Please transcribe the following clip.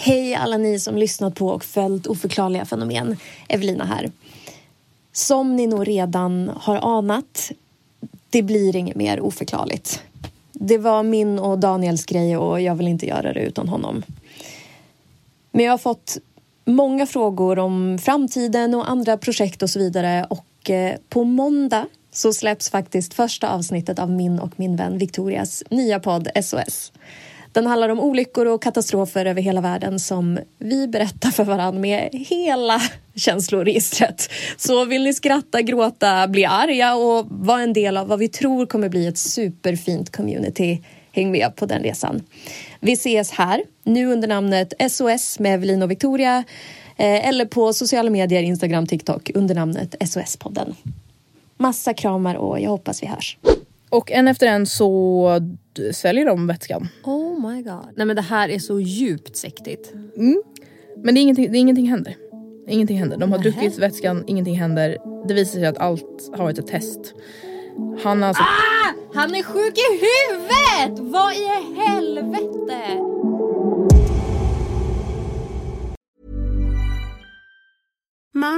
Hej alla ni som lyssnat på och följt oförklarliga fenomen. Evelina här. Som ni nog redan har anat, det blir inget mer oförklarligt. Det var min och Daniels grej och jag vill inte göra det utan honom. Men jag har fått många frågor om framtiden och andra projekt och så vidare och eh, på måndag så släpps faktiskt första avsnittet av min och min vän Victorias nya podd SOS. Den handlar om olyckor och katastrofer över hela världen som vi berättar för varandra med hela känsloregistret. Så vill ni skratta, gråta, bli arga och vara en del av vad vi tror kommer bli ett superfint community Häng med på den resan. Vi ses här, nu under namnet SOS med Evelina och Victoria eh, eller på sociala medier, Instagram, TikTok under namnet SOS-podden. Massa kramar och jag hoppas vi hörs. Och en efter en så säljer de vätskan. Oh my god. Nej men det här är så djupt sektigt. Men det är ingenting, det är ingenting händer. Ingenting händer. De har druckit vätskan, ingenting händer. Det visar sig att allt har varit ett test. Han har alltså... Han är sjuk i huvudet! Vad i helvete?